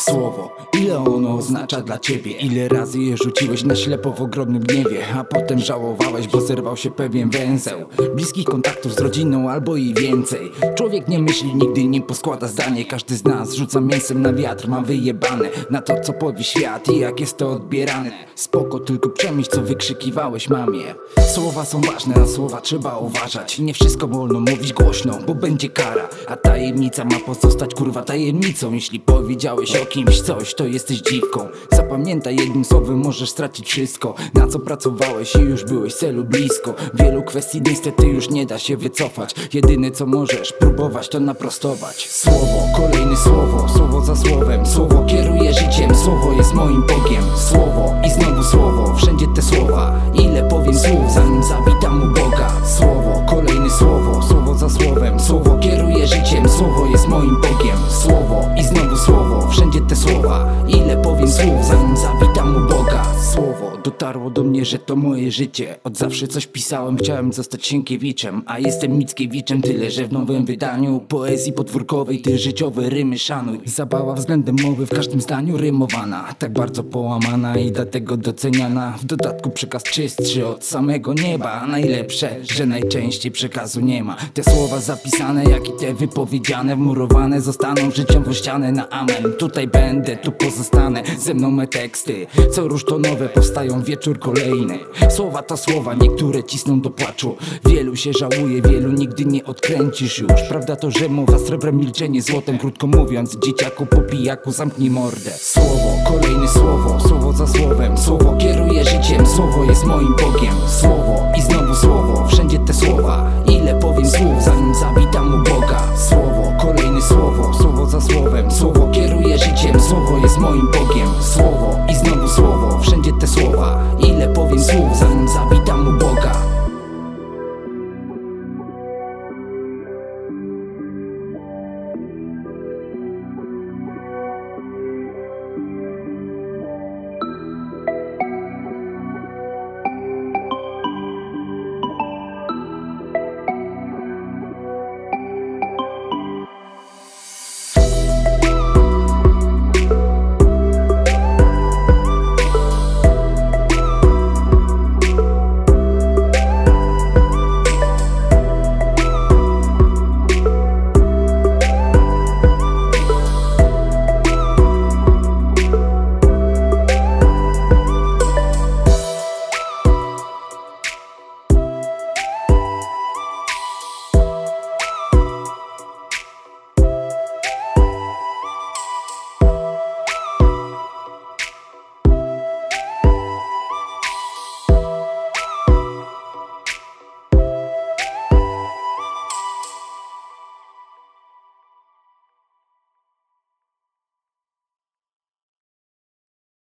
słowo. Oznacza dla ciebie? Ile razy je rzuciłeś na ślepo w ogromnym gniewie A potem żałowałeś, bo zerwał się pewien węzeł. Bliskich kontaktów z rodziną albo i więcej. Człowiek nie myśli, nigdy nie poskłada zdanie. Każdy z nas rzuca mięsem na wiatr, ma wyjebane. Na to co powie świat i jak jest to odbierane. Spoko, tylko przemyśl co wykrzykiwałeś mamie. Słowa są ważne, a słowa trzeba uważać. Nie wszystko wolno mówić głośno, bo będzie kara. A tajemnica ma pozostać kurwa tajemnicą. Jeśli powiedziałeś o kimś coś, to jesteś dziwką. Zapamiętaj jednym słowem możesz stracić wszystko. Na co pracowałeś i już byłeś celu blisko. Wielu kwestii niestety już nie da się wycofać. Jedyne co możesz próbować to naprostować. Słowo, kolejne słowo, słowo za słowem. Słowo kieruje życiem, słowo jest moim Bogiem. Słowo i znowu słowo, wszędzie te słowa Ile powiem słów zanim Słowo dotarło do mnie, że to moje życie. Od zawsze coś pisałem, chciałem zostać Sienkiewiczem A jestem Mickiewiczem, tyle że w nowym wydaniu Poezji podwórkowej, ty życiowe rymy szanuj. Zabawa względem mowy w każdym zdaniu rymowana Tak bardzo połamana i dlatego doceniana. W dodatku przekaz czystszy od samego nieba Najlepsze, że najczęściej przekazu nie ma. Te słowa zapisane, jak i te wypowiedziane Wmurowane zostaną życiowo ścianę na amen. Tutaj będę, tu pozostanę, ze mną me teksty Co róż to nowe, powstają wieczór kolejny. Słowa to słowa, niektóre cisną do płaczu. Wielu się żałuje, wielu nigdy nie odkręcisz już. Prawda to, że mowa srebrem, milczenie złotem Krótko mówiąc, dzieciaku po pijaku zamknij mordę. Słowo, kolejne słowo, słowo za słowem Słowo kieruje życiem, słowo jest moim Bogiem. Słowo i znowu słowo, wszędzie te słowa